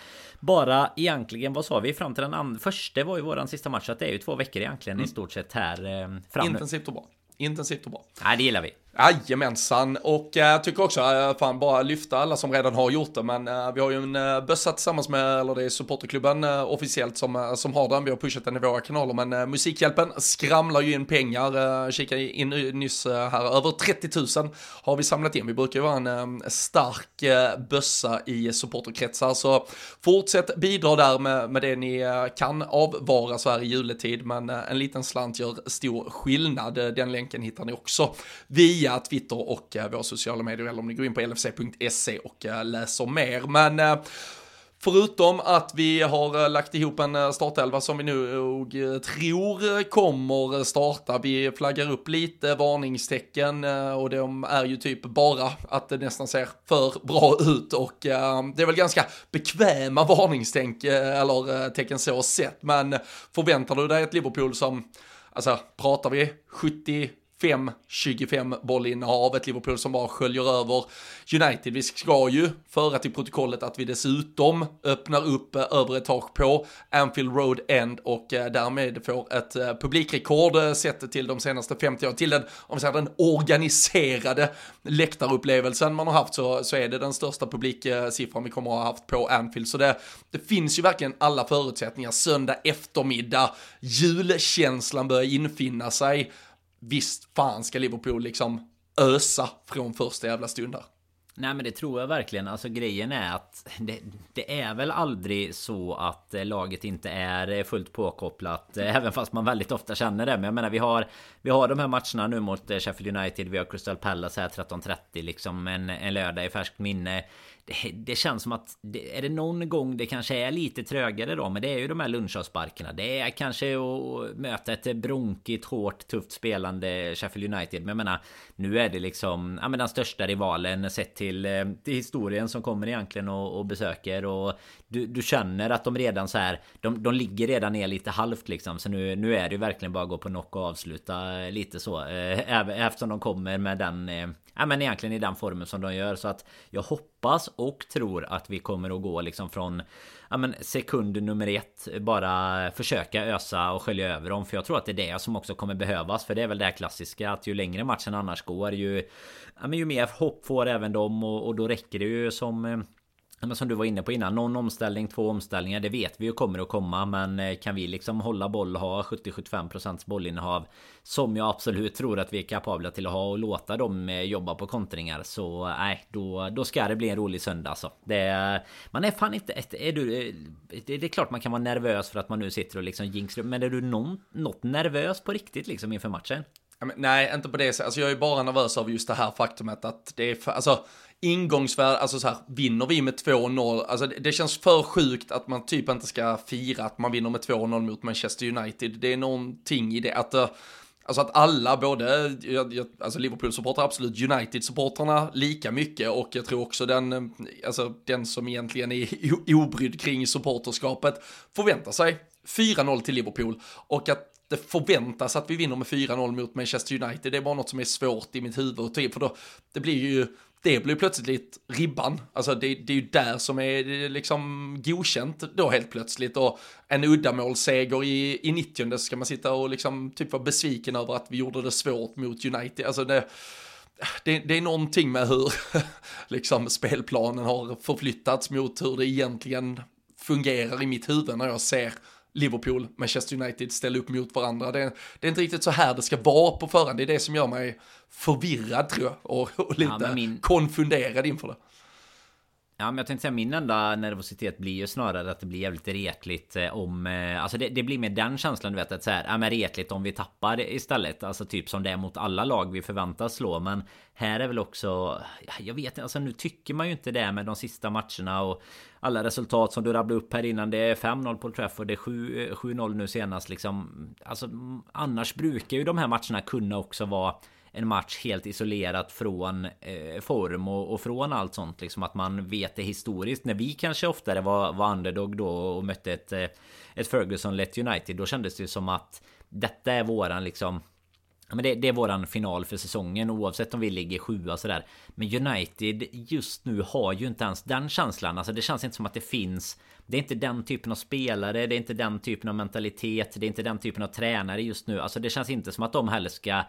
bara egentligen, vad sa vi? Fram till den första var ju våran sista match. Så att det är ju två veckor egentligen mm. i stort sett här eh, fram Intensivt och bra. Intensivt och bra. Nej, det gillar vi. Jajamensan, och eh, jag tycker också, äh, fan bara lyfta alla som redan har gjort det, men äh, vi har ju en äh, bössa tillsammans med, eller det är supporterklubben äh, officiellt som, som har den, vi har pushat den i våra kanaler, men äh, Musikhjälpen skramlar ju in pengar, äh, kika in nyss här, över 30 000 har vi samlat in, vi brukar ju vara en äh, stark äh, bössa i supporterkretsar, så fortsätt bidra där med, med det ni kan avvara så här i juletid, men en liten slant gör stor skillnad, den länken hittar ni också via via Twitter och eh, våra sociala medier eller om ni går in på lfc.se och eh, läser mer. Men eh, Förutom att vi har lagt ihop en startelva som vi nog tror kommer starta. Vi flaggar upp lite varningstecken och de är ju typ bara att det nästan ser för bra ut och det är väl ganska bekväma varningstänk eller tecken så sett. Men förväntar du dig ett Liverpool som, alltså pratar vi 70 5-25 bollinnehav, ett Liverpool som bara sköljer över United. Vi ska ju föra till protokollet att vi dessutom öppnar upp eh, övre tak på Anfield Road End och eh, därmed får ett eh, publikrekord sett till de senaste 50 åren, till den, om vi säger den organiserade läktarupplevelsen man har haft så, så är det den största publiksiffran vi kommer att ha haft på Anfield. Så det, det finns ju verkligen alla förutsättningar. Söndag eftermiddag, julkänslan börjar infinna sig. Visst fan ska Liverpool liksom ösa från första jävla stund. Nej men det tror jag verkligen. Alltså grejen är att det, det, är väl aldrig så att eh, laget inte är eh, fullt påkopplat. Eh, även fast man väldigt ofta känner det. Men jag menar vi har Vi har de här matcherna nu mot Sheffield United. Vi har Crystal Palace här 13.30 liksom en, en lördag i färskt minne det, det, känns som att det, är det någon gång det kanske är lite trögare då, men det är ju de här lunchavsparkerna. Det är kanske att möta ett bronkigt, hårt, tufft spelande Sheffield United. Men jag menar, nu är det liksom ja, men den största rivalen sett till, eh, till historien som kommer egentligen och, och besöker. Och du, du känner att de redan så här, de, de ligger redan ner lite halvt liksom. Så nu, nu är det ju verkligen bara att gå på knock och avsluta lite så. Eh, [laughs] eftersom de kommer med den eh, ja, men egentligen i den formen som de gör. Så att jag hoppas och tror att vi kommer att gå liksom från ja, men sekund nummer ett. Bara försöka ösa och skölja över dem. För jag tror att det är det som också kommer behövas. För det är väl det klassiska att ju längre matchen annars går ju, ja, men ju mer hopp får även de. Och, och då räcker det ju som eh, men som du var inne på innan, någon omställning, två omställningar, det vet vi ju kommer att komma. Men eh, kan vi liksom hålla boll och ha 70-75% bollinnehav som jag absolut tror att vi är kapabla till att ha och låta dem eh, jobba på kontringar så nej, då, då ska det bli en rolig söndag alltså. Det, man är fan inte... Är du, eh, det är klart man kan vara nervös för att man nu sitter och liksom jinxar Men är du någon, något nervös på riktigt liksom inför matchen? Nej, inte på det sättet. Alltså jag är bara nervös av just det här faktumet att det är alltså ingångsvärde, alltså så här, vinner vi med 2-0, alltså det, det, känns för sjukt att man typ inte ska fira att man vinner med 2-0 mot Manchester United. Det är någonting i det, att eh, Alltså att alla, både alltså Liverpool-supportrar, absolut United-supportrarna lika mycket och jag tror också den, eh, alltså den som egentligen är [laughs] obrydd kring supporterskapet förväntar sig 4-0 till Liverpool och att det förväntas att vi vinner med 4-0 mot Manchester United. Det är bara något som är svårt i mitt huvud. Typ, för då, det blir ju, det blir plötsligt ribban. Alltså det, det är ju där som är liksom godkänt då helt plötsligt. Och en uddamålsseger i, i 90 ska man sitta och liksom typ vara besviken över att vi gjorde det svårt mot United. Alltså det, det, det, är någonting med hur [laughs] liksom spelplanen har förflyttats mot hur det egentligen fungerar i mitt huvud när jag ser Liverpool, Manchester United ställa upp mot varandra. Det, det, är inte riktigt så här det ska vara på förhand. Det är det som gör mig förvirrad tror jag och, och lite ja, min... konfunderad inför det. Ja men jag tänkte säga min enda nervositet blir ju snarare att det blir jävligt retligt eh, om... Eh, alltså det, det, blir mer den känslan du vet att så här, ja men retligt om vi tappar istället. Alltså typ som det är mot alla lag vi förväntas slå. Men här är väl också... Jag vet inte, alltså nu tycker man ju inte det med de sista matcherna och alla resultat som du rabblade upp här innan. Det är 5-0 på Trafford, det är 7-0 eh, nu senast liksom. Alltså annars brukar ju de här matcherna kunna också vara en match helt isolerat från eh, form och, och, från allt sånt. Liksom att man vet det historiskt. När vi kanske oftare var, var underdog då och mötte ett, eh, ett Ferguson-lett United. Då kändes det som att detta är våran liksom Ja, men det, det, är våran final för säsongen oavsett om vi ligger sjua sådär. Men United just nu har ju inte ens den känslan. Alltså det känns inte som att det finns. Det är inte den typen av spelare. Det är inte den typen av mentalitet. Det är inte den typen av tränare just nu. Alltså det känns inte som att de heller ska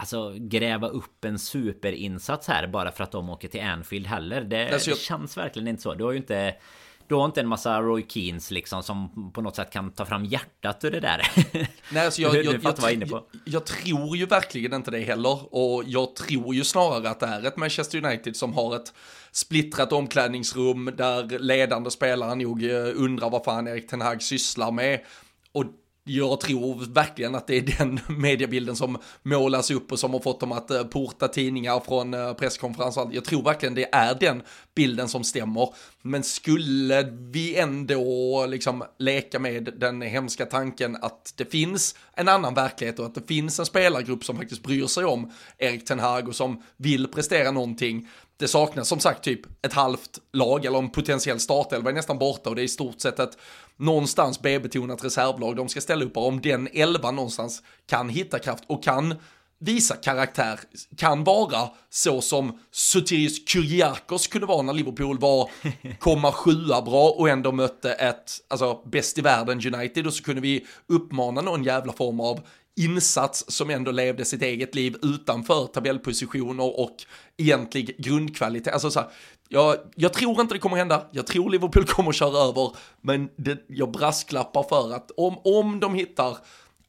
Alltså gräva upp en superinsats här bara för att de åker till Anfield heller. Det, alltså, det känns verkligen inte så. Du har ju inte du har inte en massa Roy Keens liksom som på något sätt kan ta fram hjärtat ur det där. [laughs] Nej, alltså jag, [laughs] jag, jag, jag, jag, tror ju verkligen inte det heller. Och jag tror ju snarare att det är ett Manchester United som har ett splittrat omklädningsrum där ledande spelare nog eh, undrar vad fan Erik Ten Hag sysslar med. Och jag tror verkligen att det är den mediebilden som målas upp och som har fått dem att eh, porta tidningar från eh, presskonferenser. Jag tror verkligen det är den bilden som stämmer. Men skulle vi ändå liksom leka med den hemska tanken att det finns en annan verklighet och att det finns en spelargrupp som faktiskt bryr sig om Erik Ten Hag och som vill prestera någonting det saknas som sagt typ ett halvt lag eller en potentiell startelva är nästan borta och det är i stort sett ett någonstans B-betonat reservlag de ska ställa upp och om den elvan någonstans kan hitta kraft och kan visa karaktär, kan vara så som Sotiris Kyriakos kunde vara när Liverpool var [laughs] komma sjua bra och ändå mötte ett, alltså bäst i världen United och så kunde vi uppmana någon jävla form av insats som ändå levde sitt eget liv utanför tabellpositioner och egentlig grundkvalitet. Alltså så här, jag, jag, tror inte det kommer hända, jag tror Liverpool kommer köra över, men det, jag brasklappar för att om, om de hittar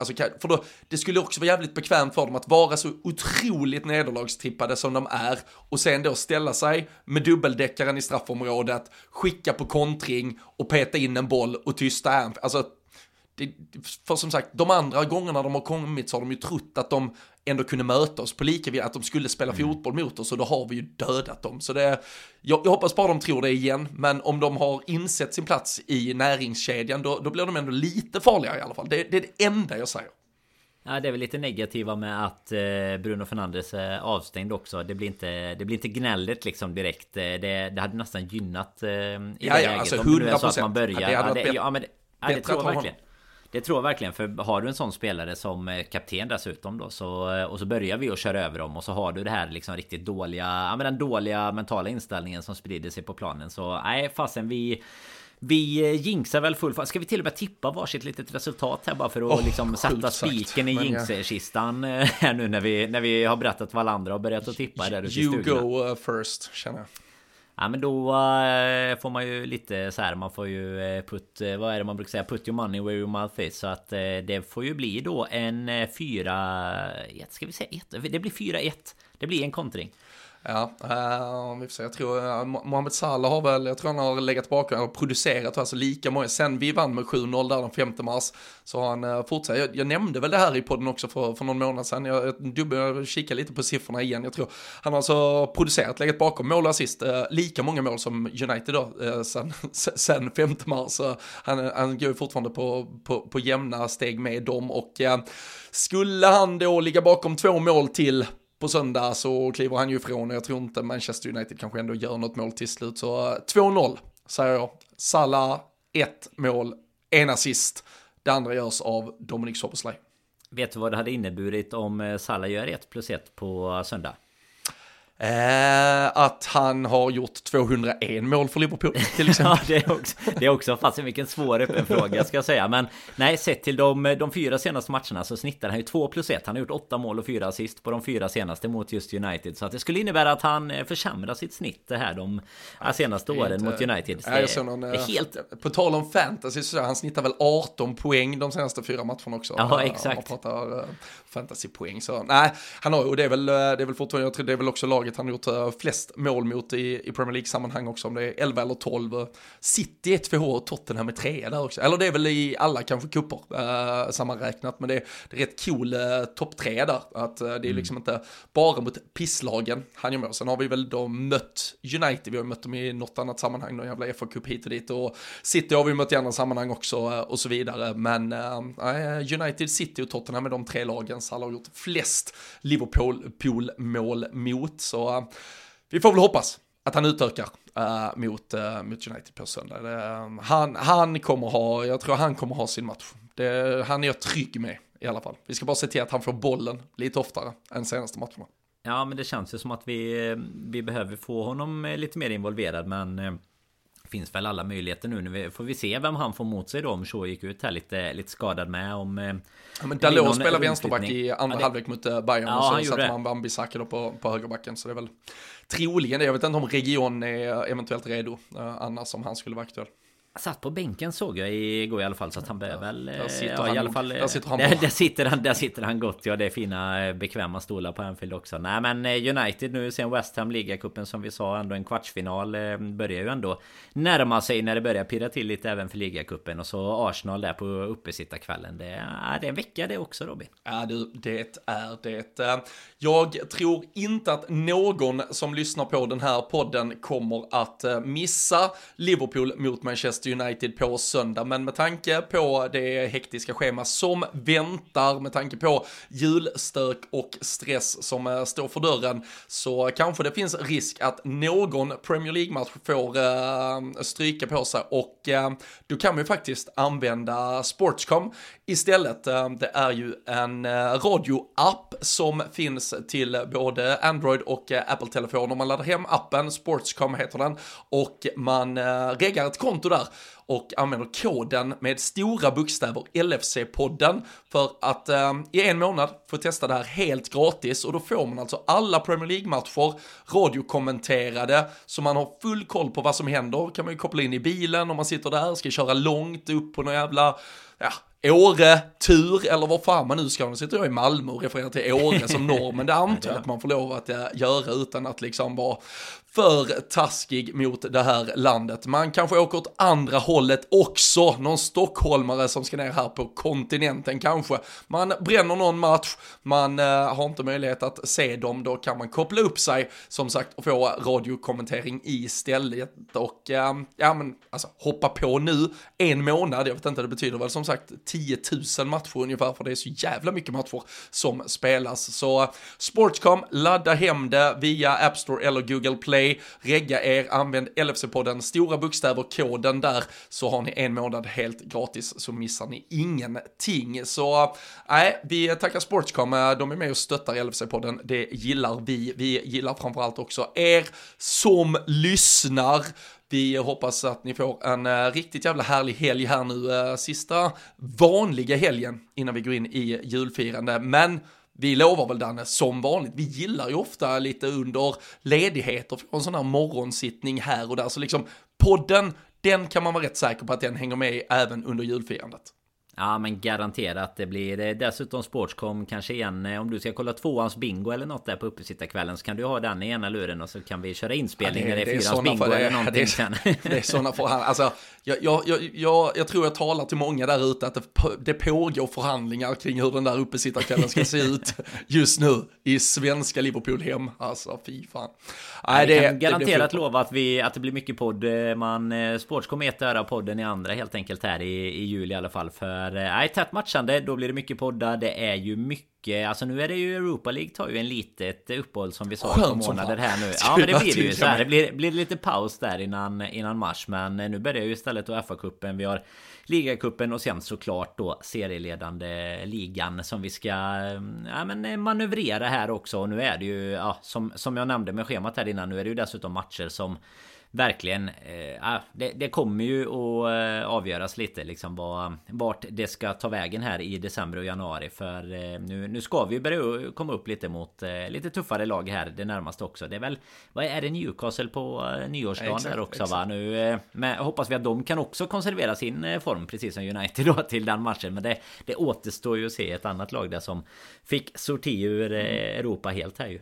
Alltså, för då, det skulle också vara jävligt bekvämt för dem att vara så otroligt nederlagstippade som de är och sen då ställa sig med dubbeldäckaren i straffområdet, skicka på kontring och peta in en boll och tysta Alltså, det, för som sagt, de andra gångerna de har kommit så har de ju trott att de ändå kunde möta oss på lika att de skulle spela mm. fotboll mot oss och då har vi ju dödat dem. Så det, jag, jag hoppas bara de tror det igen, men om de har insett sin plats i näringskedjan då, då blir de ändå lite farliga i alla fall. Det, det är det enda jag säger. Ja, det är väl lite negativa med att eh, Bruno Fernandes är avstängd också. Det blir inte, det blir inte gnälligt liksom direkt. Det, det hade nästan gynnat eh, i ja, det ja, läget. Alltså 100 procent. Ja, det hade varit ja, det, ja, men det, ja, det tror jag verkligen. Det tror jag verkligen för har du en sån spelare som eh, kapten dessutom då så eh, och så börjar vi att köra över dem och så har du det här liksom riktigt dåliga ja men den dåliga mentala inställningen som sprider sig på planen så nej fasen vi vi eh, jinxar väl full Ska vi till och med tippa varsitt litet resultat här bara för att oh, liksom sätta spiken i jinxkistan här nu när vi, när vi har berättat vad alla andra har börjat att tippa där ute i You go uh, first känner jag. Ja men då eh, får man ju lite så här Man får ju eh, put eh, Vad är det man brukar säga? Put your money where your mouth is Så att det får ju bli då en 4-1 Ska vi säga 1? Det blir 4-1 Det blir en kontring Ja, uh, vi får se. Jag tror uh, Mohamed Salah har väl, jag tror han har legat bakom och producerat alltså lika många. Sen vi vann med 7-0 där den 5 mars så har han eh, uh, fortsatt. Jag, jag, nämnde väl det här i podden också för, för någon månad sedan. Jag, jag, jag kikade lite på siffrorna igen. Jag tror han har alltså producerat, legat bakom mål och assist, uh, lika många mål som United då, sen, [laughs] sen 5 mars. Han, han går ju fortfarande på, på, på jämna steg med dem och skulle han då ligga bakom två mål till på söndag så kliver han ju ifrån och jag tror inte Manchester United kanske ändå gör något mål till slut. Så eh, 2-0 säger jag. Salah, ett mål, en assist. Det andra görs av Dominic Soboslaj. Vet du vad det hade inneburit om eh, Salah gör 1 plus 1 på eh, söndag? Eh, att han har gjort 201 mål för Liverpool till [laughs] exempel. ja, det är också, det är också fast vilken svår öppen fråga ska jag säga. Men nej, sett till de, de fyra senaste matcherna så snittar han ju 2 plus 1. Han har gjort 8 mål och 4 assist på de fyra senaste mot just United. Så att det skulle innebära att han eh, försämrar sitt snitt det här de senaste åren inte, mot United. Det, är, någon, är eh, helt... På tal om fantasy så han snittar väl 18 poäng de senaste fyra matcherna också. Ja, exakt. Man pratar fantasypoäng så nej, han har och det är väl, det är väl fortfarande, jag tror det är väl också laget han har gjort uh, flest mål mot i, i Premier League-sammanhang också, om det är 11 eller 12. City är två och Tottenham är tre där också. Eller det är väl i alla kanske kupper uh, sammanräknat, men det är, det är rätt cool uh, topp tre där. Att uh, det är mm. liksom inte bara mot pisslagen han gör mål. Sen har vi väl då mött United, vi har mött dem i något annat sammanhang, någon jävla FA-cup hit och dit. Och City har vi mött i andra sammanhang också och så vidare. Men United, City och Tottenham är de tre lagen så har gjort flest Liverpool-mål mot. Så uh, vi får väl hoppas att han utökar uh, mot, uh, mot United på söndag. Det, han, han kommer ha, jag tror han kommer ha sin match. Det, han är jag trygg med i alla fall. Vi ska bara se till att han får bollen lite oftare än senaste matcherna. Ja, men det känns ju som att vi, vi behöver få honom lite mer involverad, men finns väl alla möjligheter nu. Nu får vi se vem han får mot sig då om Shaw gick ut här lite, lite skadad med. Om, eh, ja, men Dalot spelar vänsterback i andra ja, det... halvlek mot eh, Bayern ja, och så satte man Bambisaka då på, på högerbacken. Så det är väl troligen det. Jag vet inte om Region är eventuellt redo uh, annars om han skulle vara aktuell. Satt på bänken såg jag igår i alla fall så att han behöver väl... Där sitter ja, han, i alla fall, där sitter han, där, [laughs] där, sitter han Där sitter han gott ja. Det är fina eh, bekväma stolar på Anfield också. Nej men eh, United nu sen West Ham ligacupen som vi sa ändå en kvartsfinal eh, börjar ju ändå närma sig när det börjar pirra till lite även för ligacupen och så Arsenal där på uppesittarkvällen. Det, är, det är en vecka det också Robin. Ja du, det är det. Jag tror inte att någon som lyssnar på den här podden kommer att eh, missa Liverpool mot Manchester United på söndag, men med tanke på det hektiska schema som väntar, med tanke på julstök och stress som eh, står för dörren, så kanske det finns risk att någon Premier League-match får eh, stryka på sig. Och då kan man ju faktiskt använda Sportscom istället. Eh, det är ju en eh, radioapp som finns till både Android och eh, Apple-telefoner. Man laddar hem appen, Sportscom heter den, och man reggar ett konto där och använder koden med stora bokstäver LFC-podden för att eh, i en månad få testa det här helt gratis och då får man alltså alla Premier League-matcher radiokommenterade så man har full koll på vad som händer. Kan man ju koppla in i bilen om man sitter där, ska köra långt upp på någon jävla ja, Åre-tur, eller vad fan man nu ska. Nu sitter jag i Malmö och refererar till Åre som [laughs] norm, men det antar jag att man får lov att eh, göra utan att liksom vara för taskig mot det här landet. Man kanske åker åt andra hållet också, någon stockholmare som ska ner här på kontinenten kanske. Man bränner någon match, man eh, har inte möjlighet att se dem, då kan man koppla upp sig som sagt och få radiokommentering istället. Och eh, ja men alltså hoppa på nu, en månad, jag vet inte, det betyder väl som sagt 10 000 matcher ungefär, för det är så jävla mycket matcher som spelas. Så eh, Sportscom, ladda hem det via App Store eller Google Play, regga er, använd LFC-podden, stora bokstäver, koden där, så har ni en månad helt gratis, så missar ni ingenting. Så nej, vi tackar Sportscom, de är med och stöttar LFC-podden, det gillar vi. Vi gillar framförallt också er som lyssnar. Vi hoppas att ni får en uh, riktigt jävla härlig helg här nu, uh, sista vanliga helgen innan vi går in i julfirande. Men vi lovar väl Danne, som vanligt, vi gillar ju ofta lite under ledigheter från sån här morgonsittning här och där, så liksom podden, den kan man vara rätt säker på att den hänger med även under julfirandet. Ja men garanterat det blir eh, dessutom Sportscom kanske igen eh, om du ska kolla tvåans bingo eller något där på uppesittarkvällen så kan du ha den i ena luren och så kan vi köra inspelning ja, det, när det är fyrans bingo för, eller någonting [laughs] det är, sen. Det är sådana förhandlingar, alltså jag, jag, jag, jag, tror jag talar till många där ute att det, det pågår förhandlingar kring hur den där uppesittarkvällen ska se ut [laughs] just nu i svenska Liverpool hem. Alltså fy fan. Nej, det, kan garanterat lova att, vi, att det blir mycket podd. Man, eh, Sportscom ett öra podden i andra helt enkelt här i, i juli i alla fall. För eh, nej, tätt matchande, då blir det mycket poddar. Det är ju mycket Alltså nu är det ju Europa League tar ju en litet uppehåll som vi sa på månader här nu. Ja men det blir det ju så här. Det blir, blir lite paus där innan, innan mars. Men eh, nu börjar ju istället då FA-cupen. Vi har ligacupen och sen såklart då serieledande ligan som vi ska ja, men manövrera här också. Och nu är det ju ja, som, som jag nämnde med schemat här innan. Nu är det ju dessutom matcher som verkligen. Eh, det, det, kommer ju att eh, avgöras lite liksom vad, vart det ska ta vägen här i december och januari. För eh, nu, nu ska vi börja komma upp lite mot eh, lite tuffare lag här det närmaste också. Det är väl vad är det Newcastle på nyårsdagen exakt, där också exakt. va? Nu men hoppas vi att de kan också konservera sin form precis som United då till den matchen. Men det, det återstår ju att se ett annat lag där som fick sorti ur Europa helt här ju.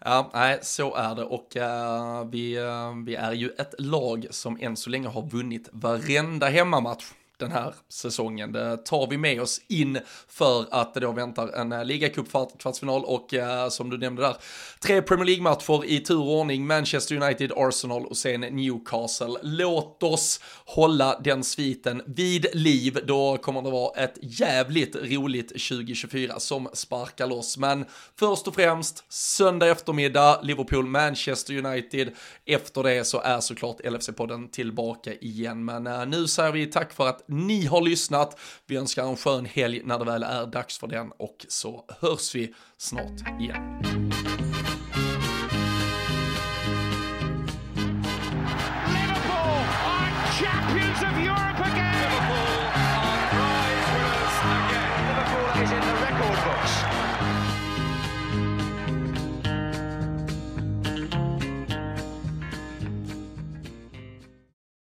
Ja, nej, så är det. Och uh, vi, uh, vi är ju ett lag som än så länge har vunnit varenda hemmamatch den här säsongen. Det tar vi med oss in för att det då väntar en eh, ligacupkvartsfinal kvartsfinal och eh, som du nämnde där, tre Premier League-matcher i tur och ordning, Manchester United, Arsenal och sen Newcastle. Låt oss hålla den sviten vid liv, då kommer det vara ett jävligt roligt 2024 som sparkar loss. Men först och främst, söndag eftermiddag, Liverpool, Manchester United. Efter det så är såklart LFC-podden tillbaka igen, men eh, nu säger vi tack för att ni har lyssnat. Vi önskar en skön helg när det väl är dags för den och så hörs vi snart igen.